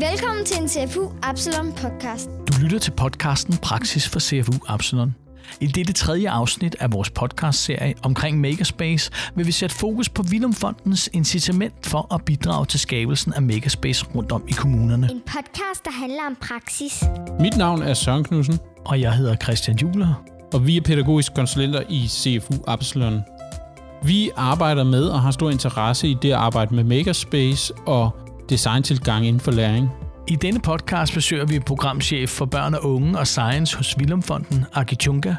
Velkommen til en CFU Absalon podcast. Du lytter til podcasten Praksis for CFU Absalon. I dette tredje afsnit af vores podcastserie omkring Makerspace vil vi sætte fokus på Vilumfondens incitament for at bidrage til skabelsen af Makerspace rundt om i kommunerne. En podcast, der handler om praksis. Mit navn er Søren Knudsen, Og jeg hedder Christian Juler. og vi er pædagogiske konsulenter i CFU Absalon. Vi arbejder med og har stor interesse i det at arbejde med Makerspace og designtilgang inden for læring. I denne podcast besøger vi programchef for børn og unge og science hos Vilumfonden, Aki Chunga.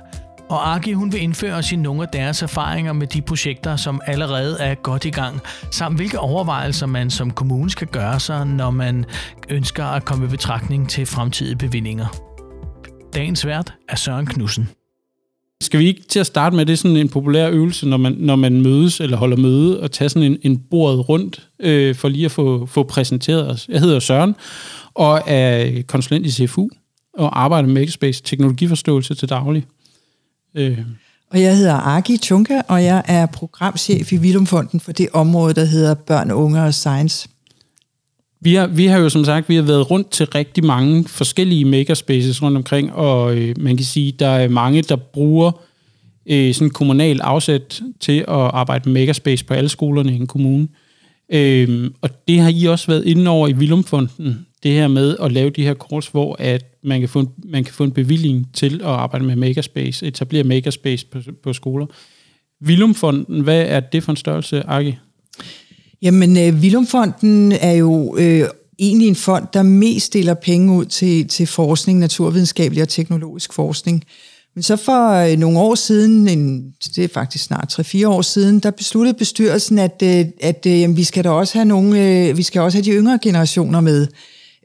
Og Aki hun vil indføre os i nogle af deres erfaringer med de projekter, som allerede er godt i gang, samt hvilke overvejelser man som kommune skal gøre sig, når man ønsker at komme i betragtning til fremtidige bevillinger. Dagens vært er Søren Knudsen. Skal vi ikke til at starte med, det er sådan en populær øvelse, når man, når man mødes eller holder møde, og tage sådan en, en bordet rundt, øh, for lige at få, få præsenteret os. Jeg hedder Søren, og er konsulent i CFU, og arbejder med Makerspace teknologiforståelse til daglig. Øh, Og jeg hedder Aki Tunka, og jeg er programchef i Vilumfonden for det område, der hedder Børn, Unge og Science. Vi har, vi har jo som sagt vi har været rundt til rigtig mange forskellige makerspaces rundt omkring, og øh, man kan sige, der er mange, der bruger øh, sådan kommunal afsæt til at arbejde med makerspace på alle skolerne i en kommune. Øh, og det har I også været inde over i Vilumfonden, det her med at lave de her kurs, hvor at man, kan få en, man kan få en bevilling til at arbejde med makerspace, etablere makerspace på, på skoler. Vilumfonden, hvad er det for en størrelse, Aki? Jamen, øh, Vilumfonden er jo øh, egentlig en fond, der mest stiller penge ud til, til forskning, naturvidenskabelig og teknologisk forskning. Men så for øh, nogle år siden, en, det er faktisk snart 3-4 år siden, der besluttede bestyrelsen, at, øh, at øh, jamen, vi skal da også have nogle, øh, vi skal også have de yngre generationer med.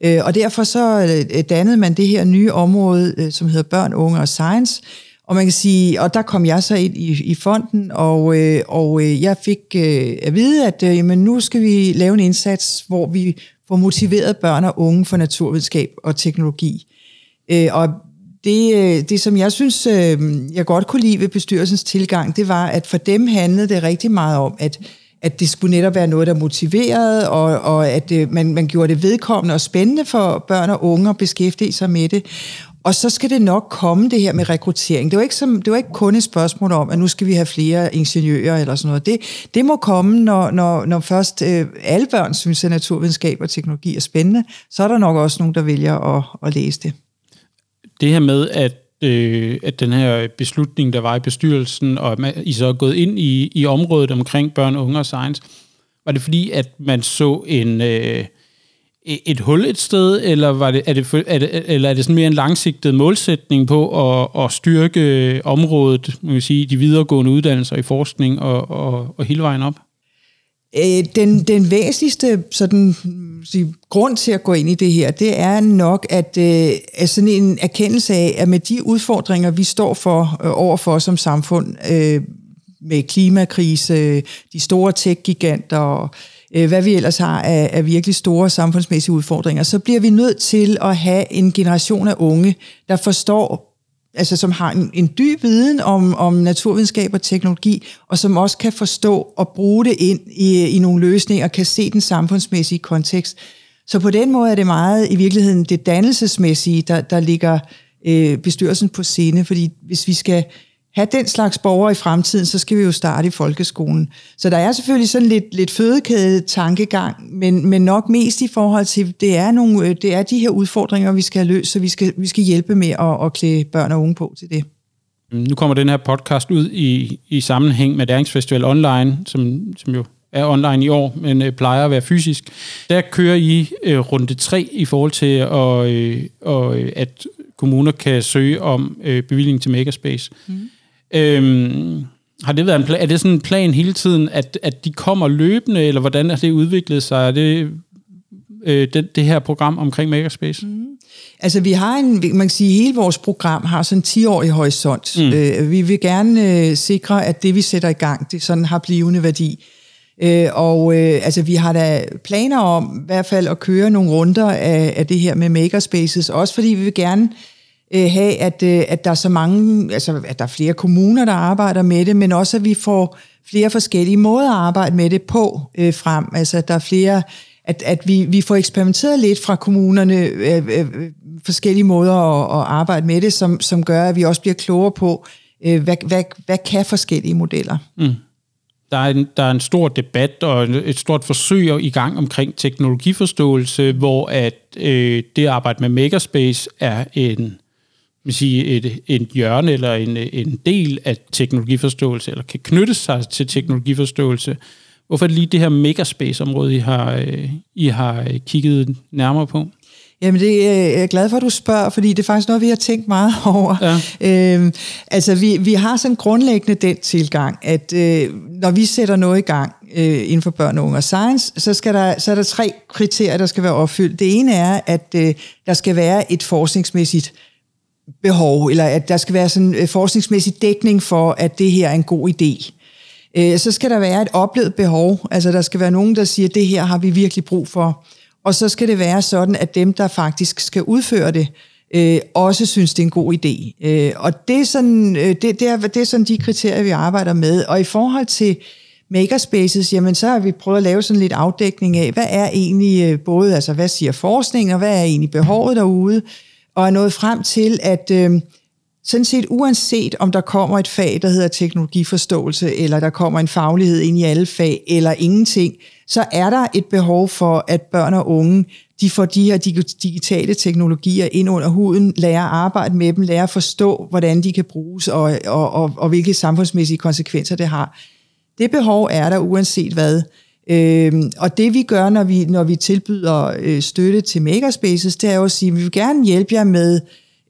Øh, og derfor så øh, dannede man det her nye område, øh, som hedder Børn, Unge og Science. Og man kan sige, og der kom jeg så ind i, i fonden, og, øh, og øh, jeg fik øh, at vide, at øh, jamen, nu skal vi lave en indsats, hvor vi får motiveret børn og unge for naturvidenskab og teknologi. Øh, og det, øh, det, som jeg synes, øh, jeg godt kunne lide ved bestyrelsens tilgang, det var, at for dem handlede det rigtig meget om, at, at det skulle netop være noget, der motiverede, og, og at øh, man, man gjorde det vedkommende og spændende for børn og unge at beskæftige sig med det. Og så skal det nok komme, det her med rekruttering. Det var ikke, som, det var ikke kun et spørgsmål om, at nu skal vi have flere ingeniører eller sådan noget. Det, det må komme, når, når, når først øh, alle børn synes, at naturvidenskab og teknologi er spændende. Så er der nok også nogen, der vælger at, at læse det. det her med, at, øh, at den her beslutning, der var i bestyrelsen, og at I så er gået ind i, i området omkring børn, unge og science, var det fordi, at man så en, øh, et hul et sted, eller, var det, er det, er det, eller er det sådan mere en langsigtet målsætning på at, at styrke området, man kan sige, de videregående uddannelser i forskning og, og, og hele vejen op? Øh, den, den væsentligste sådan, sige, grund til at gå ind i det her, det er nok, at, øh, at sådan en erkendelse af, at med de udfordringer, vi står for øh, overfor som samfund, med klimakrise, de store tech-giganter og øh, Øh, hvad vi ellers har af, af virkelig store samfundsmæssige udfordringer, så bliver vi nødt til at have en generation af unge, der forstår altså som har en, en dyb viden om, om naturvidenskab og teknologi, og som også kan forstå og bruge det ind i, i nogle løsninger, og kan se den samfundsmæssige kontekst. Så på den måde er det meget i virkeligheden det dannelsesmæssige, der, der ligger øh, bestyrelsen på scene, fordi hvis vi skal have den slags borgere i fremtiden, så skal vi jo starte i folkeskolen. Så der er selvfølgelig sådan lidt, lidt fødekæde tankegang, men, men nok mest i forhold til, det er, nogle, øh, det er de her udfordringer, vi skal have løst, så vi skal, vi skal hjælpe med at, at klæde børn og unge på til det. Nu kommer den her podcast ud i, i sammenhæng med Læringsfestival Online, som, som jo er online i år, men øh, plejer at være fysisk. Der kører I øh, runde 3 i forhold til, at, øh, og, øh, at kommuner kan søge om øh, bevilling til Makerspace. Mm. Øhm, har det været en plan, er det sådan en plan hele tiden, at, at de kommer løbende, eller hvordan er det udviklet sig? Er det øh, det, det her program omkring Makerspace? Mm. Altså vi har en, man kan sige, hele vores program har sådan en 10-årig horisont. Mm. Øh, vi vil gerne øh, sikre, at det vi sætter i gang, det sådan har blivende værdi. Øh, og øh, altså vi har da planer om i hvert fald at køre nogle runder af, af det her med makerspaces, også fordi vi vil gerne øh, have, at, øh, at der er så mange, altså at der er flere kommuner, der arbejder med det, men også at vi får flere forskellige måder at arbejde med det på øh, frem. Altså at der er flere at, at vi, vi får eksperimenteret lidt fra kommunerne, øh, øh, øh forskellige måder at, at arbejde med det, som, som gør, at vi også bliver klogere på, øh, hvad, hvad, hvad kan forskellige modeller. Mm. Der er, en, der er en stor debat og et stort forsøg i gang omkring teknologiforståelse, hvor at øh, det at arbejde med Makerspace er en man sige, et, et hjørne eller en, en del af teknologiforståelse, eller kan knytte sig til teknologiforståelse. Hvorfor er det lige det her Makerspace-område, I har, øh, I har kigget nærmere på? Jamen, det er jeg glad for, at du spørger, fordi det er faktisk noget, vi har tænkt meget over. Ja. Øhm, altså, vi, vi har sådan grundlæggende den tilgang, at øh, når vi sætter noget i gang øh, inden for børn, unge og science, så, skal der, så er der tre kriterier, der skal være opfyldt. Det ene er, at øh, der skal være et forskningsmæssigt behov, eller at der skal være sådan øh, forskningsmæssig dækning for, at det her er en god idé. Øh, så skal der være et oplevet behov, altså der skal være nogen, der siger, at det her har vi virkelig brug for. Og så skal det være sådan, at dem, der faktisk skal udføre det, øh, også synes, det er en god idé. Øh, og det er, sådan, øh, det, det, er, det er sådan de kriterier, vi arbejder med. Og i forhold til makerspaces, jamen så har vi prøvet at lave sådan lidt afdækning af, hvad er egentlig øh, både, altså hvad siger forskning, og hvad er egentlig behovet derude, og er nået frem til, at øh, sådan set uanset om der kommer et fag, der hedder teknologiforståelse, eller der kommer en faglighed ind i alle fag, eller ingenting, så er der et behov for, at børn og unge, de får de her digitale teknologier ind under huden, lærer at arbejde med dem, lærer at forstå, hvordan de kan bruges, og, og, og, og hvilke samfundsmæssige konsekvenser det har. Det behov er der uanset hvad. Øhm, og det vi gør, når vi, når vi tilbyder øh, støtte til Makerspaces, det er jo at sige, at vi vil gerne hjælpe jer med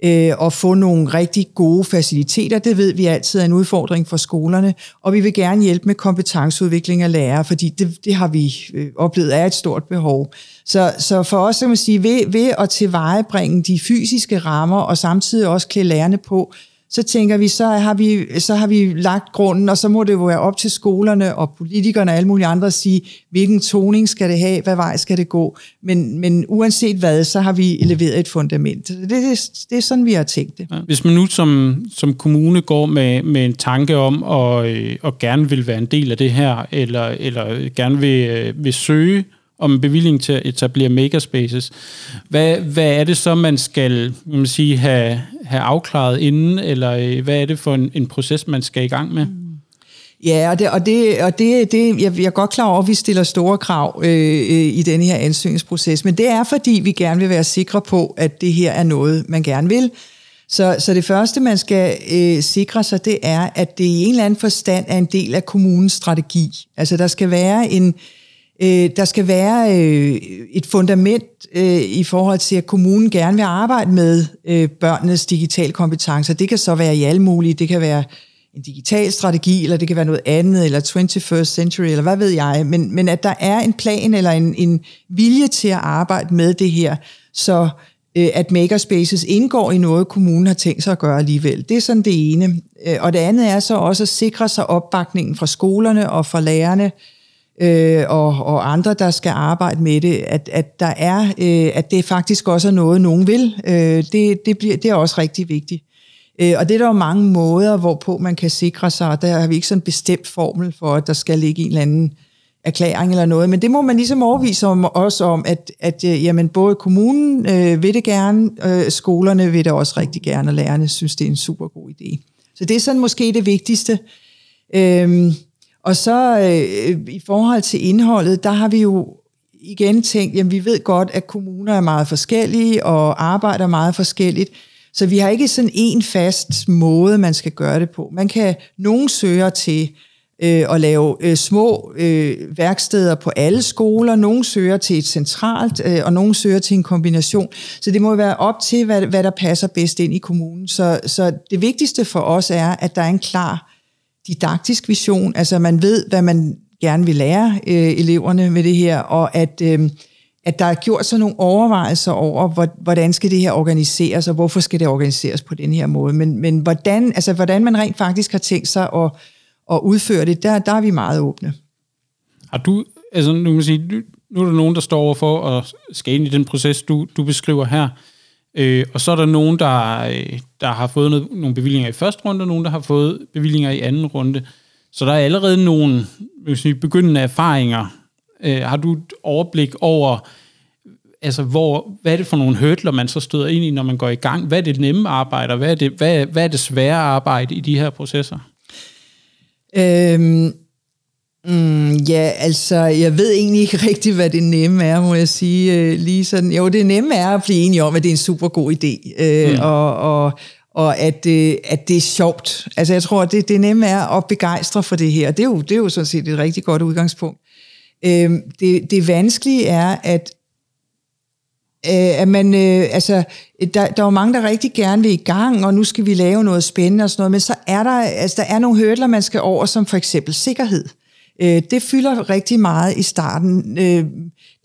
øh, at få nogle rigtig gode faciliteter. Det ved vi altid er en udfordring for skolerne, og vi vil gerne hjælpe med kompetenceudvikling af lærere, fordi det, det har vi øh, oplevet er et stort behov. Så, så for os, kan man sige, ved, ved at tilvejebringe de fysiske rammer, og samtidig også klæde lærerne på, så tænker vi, så har vi, så har vi lagt grunden, og så må det jo være op til skolerne og politikerne og alle mulige andre at sige, hvilken toning skal det have, hvad vej skal det gå. Men, men uanset hvad, så har vi leveret et fundament. Det, det, det er sådan, vi har tænkt det. Hvis man nu som, som kommune går med, med en tanke om at, øh, og gerne vil være en del af det her, eller, eller gerne vil, øh, vil søge om bevilling til at etablere makerspaces. Hvad, hvad er det så, man skal man sige, have, have afklaret inden, eller øh, hvad er det for en, en proces, man skal i gang med? Mm. Ja, og det, og det, og det, det jeg, jeg er godt klar over, at vi stiller store krav øh, øh, i denne her ansøgningsproces, men det er, fordi vi gerne vil være sikre på, at det her er noget, man gerne vil. Så, så det første, man skal øh, sikre sig, det er, at det i en eller anden forstand er en del af kommunens strategi. Altså, der skal være en, Øh, Øh, der skal være øh, et fundament øh, i forhold til, at kommunen gerne vil arbejde med øh, børnenes digitale kompetencer. Det kan så være i alle mulige. Det kan være en digital strategi, eller det kan være noget andet, eller 21st century, eller hvad ved jeg. Men, men at der er en plan eller en, en vilje til at arbejde med det her, så øh, at makerspaces indgår i noget, kommunen har tænkt sig at gøre alligevel. Det er sådan det ene. Øh, og det andet er så også at sikre sig opbakningen fra skolerne og fra lærerne, øh, Øh, og, og andre, der skal arbejde med det, at, at der er, øh, at det faktisk også er noget, nogen vil. Øh, det, det, bliver, det er også rigtig vigtigt. Øh, og det er der jo mange måder, hvorpå man kan sikre sig, og der har vi ikke sådan en bestemt formel for, at der skal ligge en eller anden erklæring eller noget, men det må man ligesom overvise om, også om, at, at øh, jamen, både kommunen øh, vil det gerne, øh, skolerne vil det også rigtig gerne, og lærerne synes, det er en super god idé. Så det er sådan måske det vigtigste. Øh, og så øh, i forhold til indholdet, der har vi jo igen tænkt, jamen vi ved godt, at kommuner er meget forskellige og arbejder meget forskelligt, så vi har ikke sådan en fast måde, man skal gøre det på. Man kan, nogen søger til øh, at lave øh, små øh, værksteder på alle skoler, nogen søger til et centralt, øh, og nogen søger til en kombination. Så det må være op til, hvad, hvad der passer bedst ind i kommunen. Så, så det vigtigste for os er, at der er en klar didaktisk vision, altså man ved, hvad man gerne vil lære øh, eleverne med det her, og at, øh, at der er gjort sådan nogle overvejelser over, hvordan skal det her organiseres, og hvorfor skal det organiseres på den her måde. Men, men hvordan, altså, hvordan man rent faktisk har tænkt sig at, at udføre det, der, der er vi meget åbne. Har du, altså nu, kan sige, nu er der nogen, der står overfor at skal ind i den proces, du, du beskriver her. Øh, og så er der nogen, der, øh, der har fået noget, nogle bevillinger i første runde, og nogen, der har fået bevillinger i anden runde. Så der er allerede nogle sige, begyndende erfaringer Øh, har du et overblik over, altså hvor, hvad er det for nogle hurdler, man så støder ind i, når man går i gang? Hvad er det nemme arbejde, og hvad er det, hvad, hvad er det svære arbejde i de her processer? Øhm, mm, ja, altså, jeg ved egentlig ikke rigtigt, hvad det nemme er, må jeg sige. Øh, lige sådan. Jo, det nemme er at blive enige om, at det er en super god idé, øh, mm. og, og, og at, øh, at det er sjovt. Altså, jeg tror, det, det nemme er at begejstre for det her. Det er jo, det er jo sådan set et rigtig godt udgangspunkt. Øh, det, det vanskelige er, at øh, at man, øh, altså, der, der er jo mange, der rigtig gerne vil i gang, og nu skal vi lave noget spændende og sådan noget, men så er der, altså, der er nogle hurdler, man skal over, som for eksempel sikkerhed. Øh, det fylder rigtig meget i starten. Øh,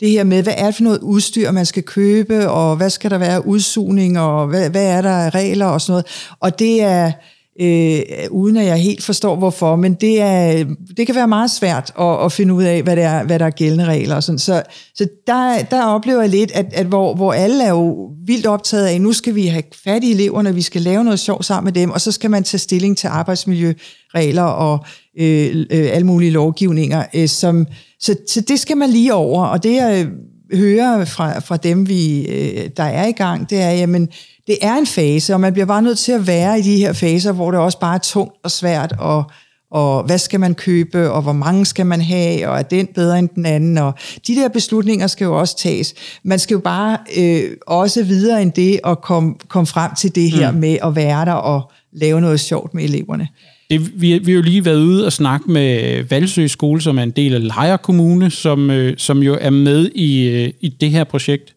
det her med, hvad er det for noget udstyr, man skal købe, og hvad skal der være udsugning, og hvad, hvad er der af regler og sådan noget. Og det er, øh, uden at jeg helt forstår hvorfor, men det, er, det kan være meget svært at, at finde ud af, hvad, det er, hvad der er gældende regler. Og sådan. Så, så der, der oplever jeg lidt, at, at hvor, hvor alle er jo vildt optaget af, nu skal vi have fat i eleverne, vi skal lave noget sjovt sammen med dem, og så skal man tage stilling til arbejdsmiljøregler og øh, øh, alle mulige lovgivninger. Øh, som, så, så det skal man lige over, og det jeg hører fra, fra dem, vi, øh, der er i gang, det er, jamen, det er en fase, og man bliver bare nødt til at være i de her faser, hvor det også bare er tungt og svært, og, og hvad skal man købe, og hvor mange skal man have, og er den bedre end den anden, og de der beslutninger skal jo også tages. Man skal jo bare øh, også videre end det, og komme kom frem til det her mm. med at være der og lave noget sjovt med eleverne. Det, vi, vi har jo lige været ude og snakke med Valsø Skole, som er en del af Lejre Kommune, som, øh, som jo er med i, øh, i det her projekt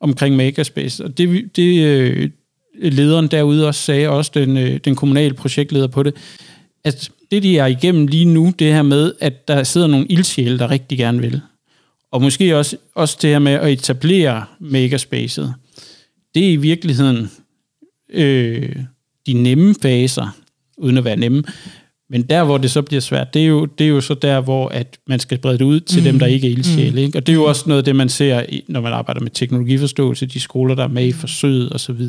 omkring Makerspace. Og det, det øh, lederen derude også sagde, også den, øh, den kommunale projektleder på det, at det, de er igennem lige nu, det her med, at der sidder nogle ildsjæle, der rigtig gerne vil. Og måske også, også det her med at etablere makerspacet. Det er i virkeligheden øh, de nemme faser, uden at være nemme. Men der, hvor det så bliver svært, det er jo, det er jo så der, hvor at man skal brede det ud til mm. dem, der ikke er ildsjæle. Mm. Ikke? Og det er jo også noget af det, man ser, når man arbejder med teknologiforståelse, de skoler, der er med i forsøget osv.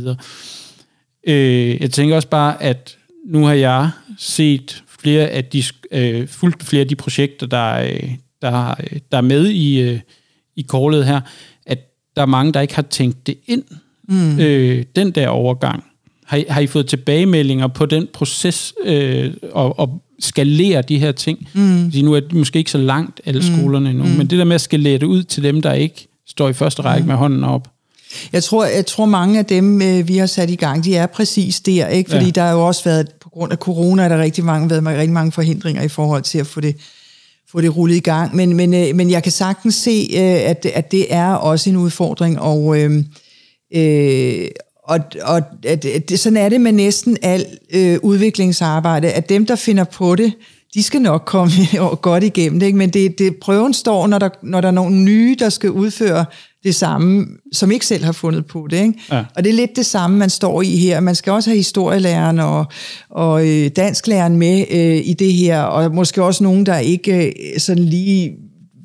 Øh, jeg tænker også bare, at nu har jeg set flere af de, øh, fuldt flere af de projekter, der, øh, der, der er med i, øh, i kortet her, at der er mange, der ikke har tænkt det ind, mm. øh, den der overgang. Har I, har I fået tilbagemeldinger på den proces øh, og, og skalere de her ting? Mm. Nu er de måske ikke så langt, alle mm. skolerne endnu, mm. men det der med at skalere det ud til dem, der ikke står i første række mm. med hånden op. Jeg tror, jeg tror mange af dem, øh, vi har sat i gang, de er præcis der, ikke? fordi ja. der har jo også været, på grund af corona, er der rigtig mange, været rigtig mange forhindringer i forhold til at få det, få det rullet i gang. Men, men, øh, men jeg kan sagtens se, øh, at, at det er også en udfordring, og, øh, øh, og, og at, at, sådan er det med næsten al øh, udviklingsarbejde, at dem, der finder på det, de skal nok komme godt igennem det, ikke? men det, det, prøven står, når der, når der er nogle nye, der skal udføre det samme, som ikke selv har fundet på det. Ikke? Ja. Og det er lidt det samme, man står i her. Man skal også have historielæreren og, og øh, dansklæreren med øh, i det her, og måske også nogen, der ikke øh, sådan lige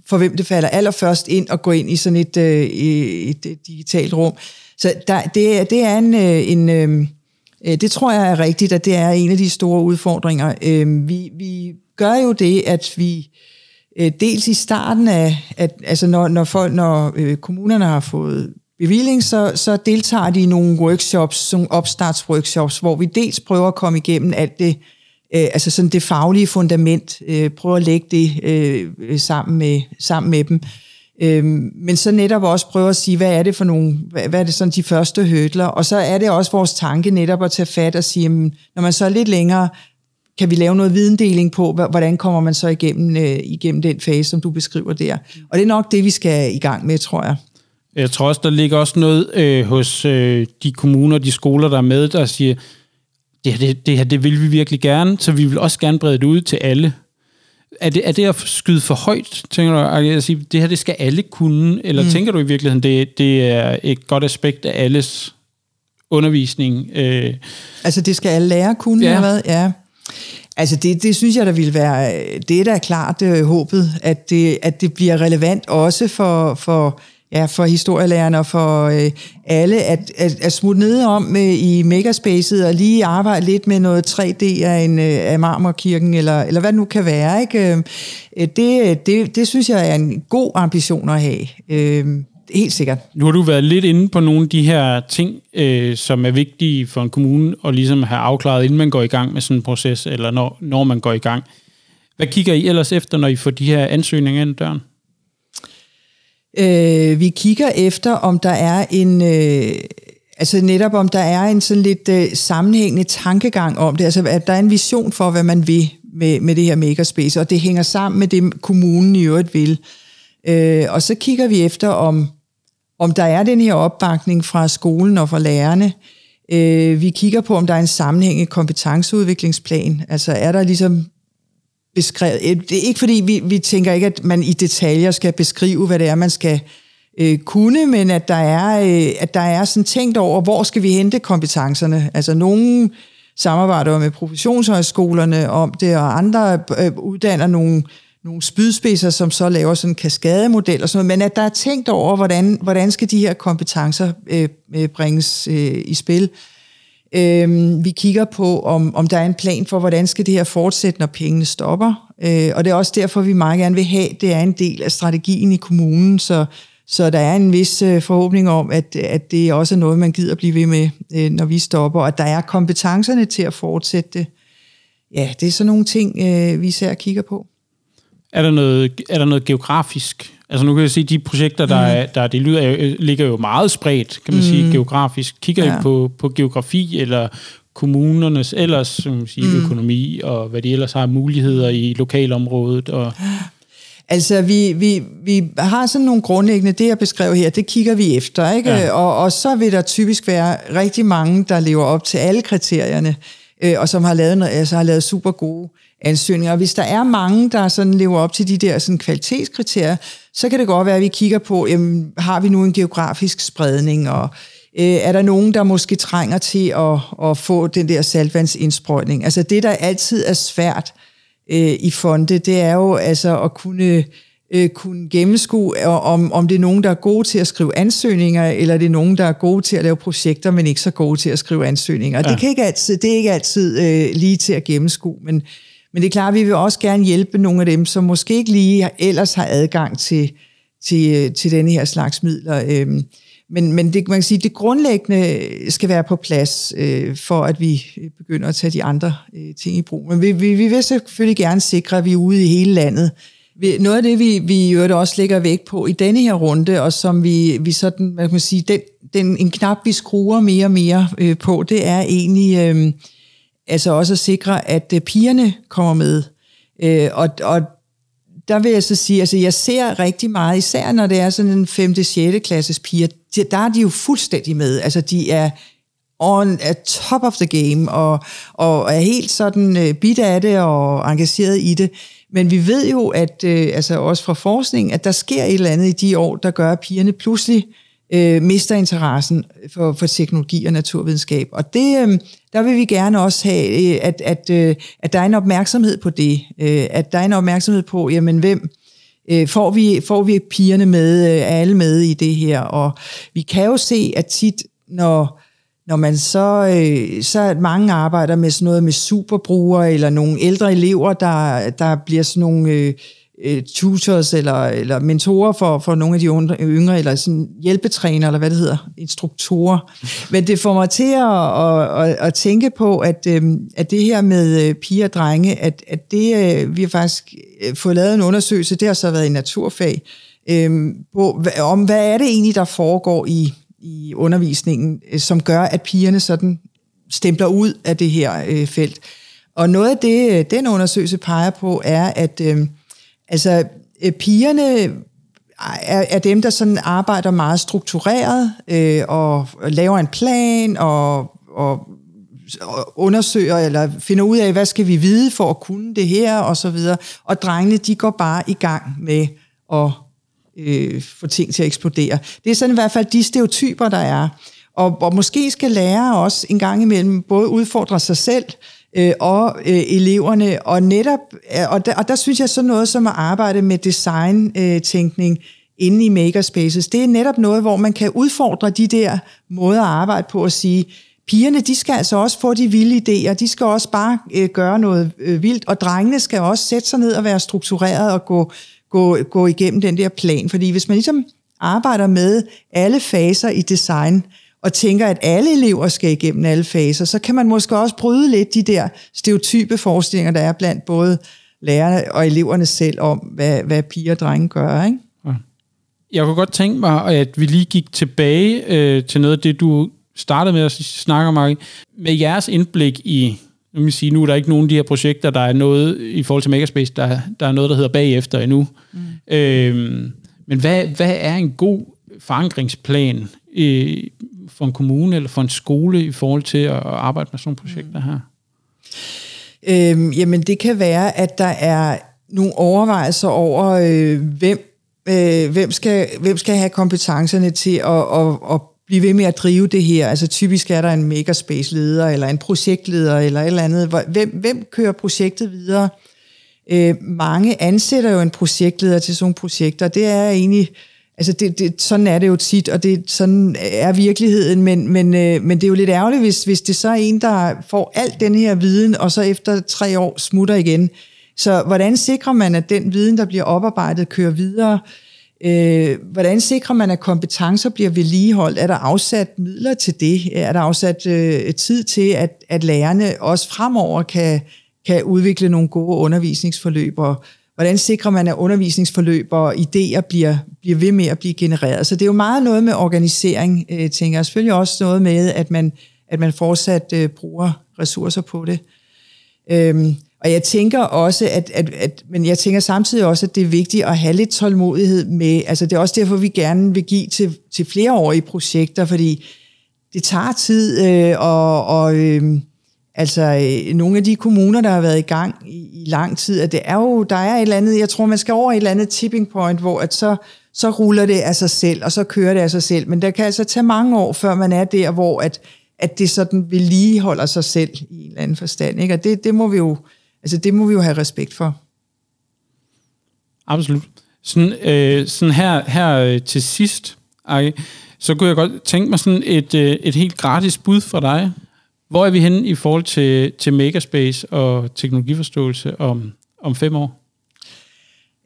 for hvem det falder allerførst ind og gå ind i sådan et, øh, et, et digitalt rum. Så der, det, det er en, øh, en øhm, øh, det tror jeg er rigtigt, at det er en af de store udfordringer. Øhm, vi, vi gør jo det, at vi øh, dels i starten af, at, altså når, når, folk, når øh, kommunerne har fået bevilling, så, så deltager de i nogle workshops, nogle opstartsworkshops, hvor vi dels prøver at komme igennem alt det, altså sådan det faglige fundament, prøver at lægge det sammen, med, sammen med dem. Øhm, men så netop også prøve at sige, hvad er det for nogle, hvad, hvad er det sådan de første hødler, og så er det også vores tanke netop at tage fat og sige, jamen, når man så er lidt længere, kan vi lave noget videndeling på, hvordan kommer man så igennem, øh, igennem den fase, som du beskriver der. Og det er nok det, vi skal i gang med, tror jeg. Jeg tror også, der ligger også noget øh, hos øh, de kommuner, de skoler, der er med, der siger, det her, det, det her, det vil vi virkelig gerne, så vi vil også gerne brede det ud til alle er det, er det at skyde for højt, tænker du? At sige, det her det skal alle kunne, eller mm. tænker du i virkeligheden, det, det er et godt aspekt af alles undervisning? Øh. Altså det skal alle lære kunne, ja. hvad? Ja. Altså det, det synes jeg, der vil være, det er da klart øh, håbet, at det, at det bliver relevant også for, for ja, for historielærerne og for øh, alle, at, at, at smutte ned om øh, i megaspacet og lige arbejde lidt med noget 3D af, en, øh, af Marmorkirken, eller, eller hvad det nu kan være. Ikke? Øh, øh, det, det, det synes jeg er en god ambition at have. Øh, helt sikkert. Nu har du været lidt inde på nogle af de her ting, øh, som er vigtige for en kommune at ligesom have afklaret, inden man går i gang med sådan en proces, eller når, når man går i gang. Hvad kigger I ellers efter, når I får de her ansøgninger ind døren? Øh, vi kigger efter, om der er en... Øh, altså netop om der er en sådan lidt øh, sammenhængende tankegang om det, altså at der er en vision for, hvad man vil med, med det her makerspace, og det hænger sammen med det, kommunen i øvrigt vil. Øh, og så kigger vi efter, om, om der er den her opbakning fra skolen og fra lærerne. Øh, vi kigger på, om der er en sammenhæng i kompetenceudviklingsplan. Altså er der ligesom beskrevet... Øh, det er ikke fordi, vi, vi tænker ikke, at man i detaljer skal beskrive, hvad det er, man skal øh, kunne, men at der, er, øh, at der er sådan tænkt over, hvor skal vi hente kompetencerne. Altså nogen samarbejder med professionshøjskolerne om det, og andre øh, uddanner nogle nogle spydspidser, som så laver sådan en kaskademodel og sådan noget, men at der er tænkt over, hvordan, hvordan skal de her kompetencer øh, øh bringes øh, i spil. Øh, Øhm, vi kigger på, om, om der er en plan for, hvordan skal det her fortsætte, når pengene stopper. Øh, og det er også derfor, vi meget gerne vil have, det er en del af strategien i kommunen, så, så der er en vis øh, forhåbning om, at, at det også er noget, man gider blive ved med, øh, når vi stopper, og at der er kompetencerne til at fortsætte det. Ja, det er sådan nogle ting, øh, vi især kigger på. Er der noget, er der noget geografisk? Altså nu kan jeg se, de projekter, der, mm. er, der de lyder, ligger jo meget spredt, kan man mm. sige, geografisk. Kigger ja. I på, på geografi eller kommunernes ellers som man sige, mm. økonomi, og hvad de ellers har muligheder i lokalområdet? Og Altså, vi, vi, vi har sådan nogle grundlæggende, det jeg beskrev her, det kigger vi efter, ikke? Ja. Og, og så vil der typisk være rigtig mange, der lever op til alle kriterierne, øh, og som har lavet, altså har lavet super gode ansøgninger. Og hvis der er mange, der sådan lever op til de der sådan kvalitetskriterier, så kan det godt være, at vi kigger på, jamen, har vi nu en geografisk spredning, og øh, er der nogen, der måske trænger til at, at få den der saltvandsindsprøjtning? Altså det, der altid er svært øh, i fonde, det er jo altså at kunne øh, kunne gennemskue, om, om det er nogen, der er gode til at skrive ansøgninger, eller det er nogen, der er gode til at lave projekter, men ikke så gode til at skrive ansøgninger. Ja. Det, kan ikke altid, det er ikke altid øh, lige til at gennemskue, men, men det er klart, at vi vil også gerne hjælpe nogle af dem, som måske ikke lige ellers har adgang til, til, øh, til denne her slags midler. Øhm, men, men det, man kan sige, det grundlæggende skal være på plads, øh, for at vi øh, begynder at tage de andre øh, ting i brug. Men vi, vi, vi vil selvfølgelig gerne sikre, at vi er ude i hele landet. Noget af det, vi, vi jo også lægger vægt på i denne her runde, og som vi, vi sådan, man kan sige, den, den, en knap, vi skruer mere og mere øh, på, det er egentlig... Øh, altså også at sikre, at øh, pigerne kommer med. Øh, og, og der vil jeg så sige, altså jeg ser rigtig meget, især når det er sådan en 5. 6. klasses piger, der er de jo fuldstændig med. Altså de er on at top of the game, og, og er helt sådan øh, bit af det og engageret i det. Men vi ved jo, at øh, altså også fra forskning, at der sker et eller andet i de år, der gør, at pigerne pludselig øh, øh, mister interessen for, for teknologi og naturvidenskab. Og det, øh, der vil vi gerne også have, øh, at, at, øh, at der er en opmærksomhed på det. Øh, at der er en opmærksomhed på, jamen hvem øh, får, vi, får vi pigerne med, øh, alle med i det her. Og vi kan jo se, at tit, når når man så, øh, så mange arbejder med sådan noget med superbrugere, eller nogle ældre elever, der, der bliver sådan nogle øh, øh, tutors eller, eller mentorer for, for nogle af de yngre, eller sådan hjælpetræner, eller hvad det hedder, instruktorer. Men det får mig til at, at, at tænke på, at, øh, at det her med øh, piger og drenge, at, at det, øh, vi har faktisk øh, fået lavet en undersøgelse, det har så været i naturfag, øh, på, om hvad er det egentlig, der foregår i, i undervisningen, øh, som gør, at pigerne sådan stempler ud af det her øh, felt. Og noget af det, den undersøgelse peger på, er, at øh, Altså, øh, pigerne er, er dem, der sådan arbejder meget struktureret øh, og laver en plan og, og, og undersøger eller finder ud af, hvad skal vi vide for at kunne det her og så videre. Og drengene, de går bare i gang med at øh, få ting til at eksplodere. Det er sådan i hvert fald de stereotyper, der er. Og, og måske skal lærere også en gang imellem både udfordre sig selv, øh, og øh, eleverne. Og netop, øh, og der, og der synes jeg så noget som at arbejde med design-tænkning øh, inde i makerspaces, det er netop noget, hvor man kan udfordre de der måder at arbejde på og sige, pigerne, de skal altså også få de vilde idéer, de skal også bare øh, gøre noget øh, vildt, og drengene skal også sætte sig ned og være struktureret og gå, gå, gå igennem den der plan. Fordi hvis man ligesom arbejder med alle faser i design, og tænker, at alle elever skal igennem alle faser, så kan man måske også bryde lidt de der stereotype forestillinger, der er blandt både lærerne og eleverne selv om, hvad, hvad piger og drenge gør. Ikke? Jeg kunne godt tænke mig, at vi lige gik tilbage øh, til noget af det, du startede med at snakke om. Med jeres indblik i, nu vil sige, nu er der ikke nogen af de her projekter, der er noget i forhold til Makerspace, der, der er noget, der hedder bagefter endnu. Mm. Øhm, men hvad, hvad er en god forankringsplan øh, for en kommune eller for en skole i forhold til at arbejde med sådan nogle projekter her? Øhm, jamen det kan være, at der er nogle overvejelser over, øh, hvem, øh, hvem, skal, hvem skal have kompetencerne til at, at, at blive ved med at drive det her. Altså typisk er der en megaspace-leder, eller en projektleder, eller et eller andet. Hvem, hvem kører projektet videre? Øh, mange ansætter jo en projektleder til sådan nogle projekter. Det er egentlig Altså det, det, sådan er det jo tit, og det, sådan er virkeligheden, men, men, øh, men det er jo lidt ærgerligt, hvis, hvis det så er en, der får alt den her viden, og så efter tre år smutter igen. Så hvordan sikrer man, at den viden, der bliver oparbejdet, kører videre? Øh, hvordan sikrer man, at kompetencer bliver vedligeholdt? Er der afsat midler til det? Er der afsat øh, tid til, at, at lærerne også fremover kan, kan udvikle nogle gode undervisningsforløb og hvordan sikrer man, at undervisningsforløb og idéer bliver, bliver ved med at blive genereret. Så det er jo meget noget med organisering, øh, tænker jeg. Selvfølgelig også noget med, at man, at man fortsat øh, bruger ressourcer på det. Øhm, og jeg tænker også, at, at, at, men jeg tænker samtidig også, at det er vigtigt at have lidt tålmodighed med, altså det er også derfor, vi gerne vil give til, til flereårige projekter, fordi det tager tid, øh, og, og øh, Altså, øh, nogle af de kommuner, der har været i gang i, i lang tid, at det er jo, der er et eller andet, jeg tror, man skal over et eller andet tipping point, hvor at så, så ruller det af sig selv, og så kører det af sig selv. Men der kan altså tage mange år, før man er der, hvor at, at det sådan vedligeholder sig selv i en eller anden forstand. Ikke? Og det, det, må vi jo, altså det må vi jo have respekt for. Absolut. Sådan, øh, sådan her, her øh, til sidst, Ej, så kunne jeg godt tænke mig sådan et, øh, et helt gratis bud for dig. Hvor er vi henne i forhold til, til Makerspace og teknologiforståelse om, om fem år?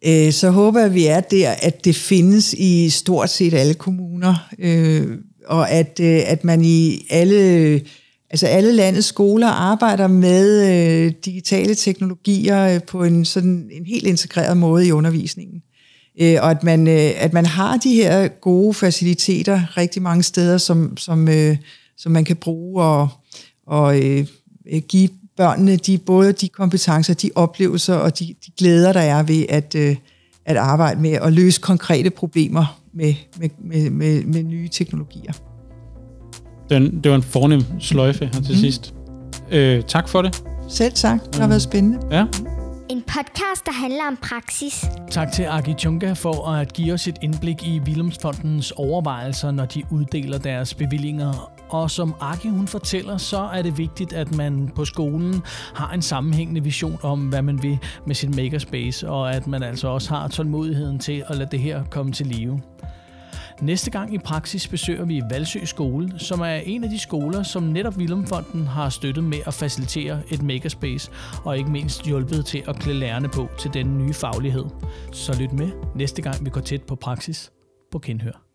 Øh, så håber jeg, at vi er der, at det findes i stort set alle kommuner, øh, og at, øh, at man i alle, altså alle landets skoler arbejder med øh, digitale teknologier øh, på en, sådan, en helt integreret måde i undervisningen. Øh, og at man, øh, at man har de her gode faciliteter rigtig mange steder, som, som, øh, som man kan bruge og, og øh, øh, give børnene de, både de kompetencer, de oplevelser og de, de glæder, der er ved at, øh, at arbejde med at løse konkrete problemer med, med, med, med, med nye teknologier. Den, det var en fornem sløjfe her til mm. sidst. Øh, tak for det. Selv tak. Det har været spændende. Ja. En podcast, der handler om praksis. Tak til Agi Chunga for at give os et indblik i Willemsfondens overvejelser, når de uddeler deres bevillinger og som Aki hun fortæller, så er det vigtigt, at man på skolen har en sammenhængende vision om, hvad man vil med sin makerspace, og at man altså også har tålmodigheden til at lade det her komme til live. Næste gang i praksis besøger vi Valsø Skole, som er en af de skoler, som netop Vilumfonden har støttet med at facilitere et makerspace, og ikke mindst hjulpet til at klæde lærerne på til den nye faglighed. Så lyt med næste gang vi går tæt på praksis på Kindhør.